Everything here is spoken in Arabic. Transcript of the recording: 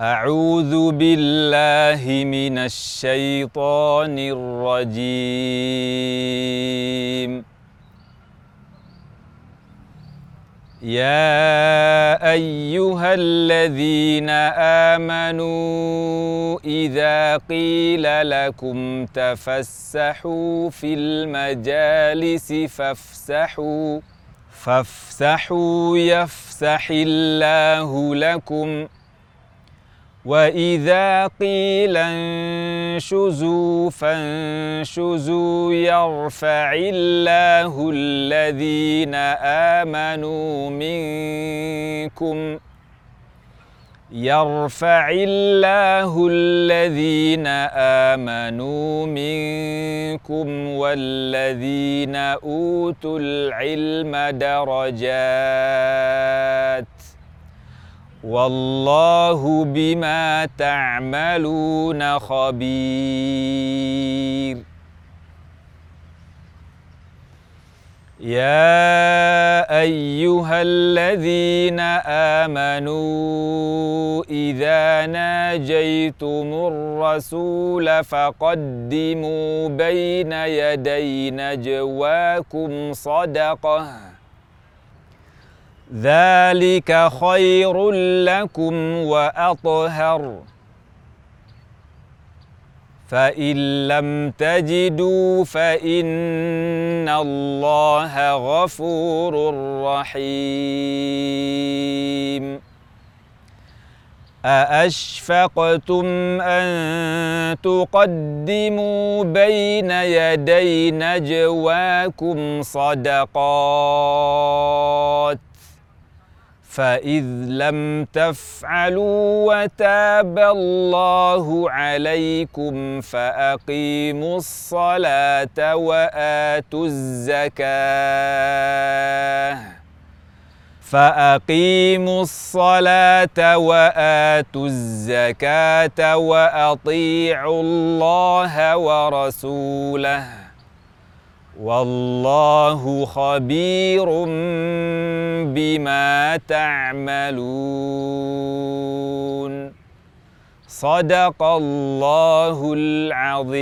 أعوذ بالله من الشيطان الرجيم. يا أيها الذين آمنوا إذا قيل لكم تفسحوا في المجالس فافسحوا فافسحوا يفسح الله لكم ۖ. وإذا قيل انشزوا فانشزوا يرفع الله الذين آمنوا منكم يرفع الله الذين آمنوا منكم والذين أوتوا العلم درجات والله بما تعملون خبير. يا أيها الذين آمنوا إذا ناجيتم الرسول فقدموا بين يدي نجواكم صدقة. ذلك خير لكم وأطهر. فإن لم تجدوا فإن الله غفور رحيم. أأشفقتم أن تقدموا بين يدي نجواكم صدقات؟ فإذ لم تفعلوا وتاب الله عليكم فأقيموا الصلاة وآتوا الزكاة. فأقيموا الصلاة وآتوا الزكاة وأطيعوا الله ورسوله. والله خبير بما تعملون. صدق الله العظيم.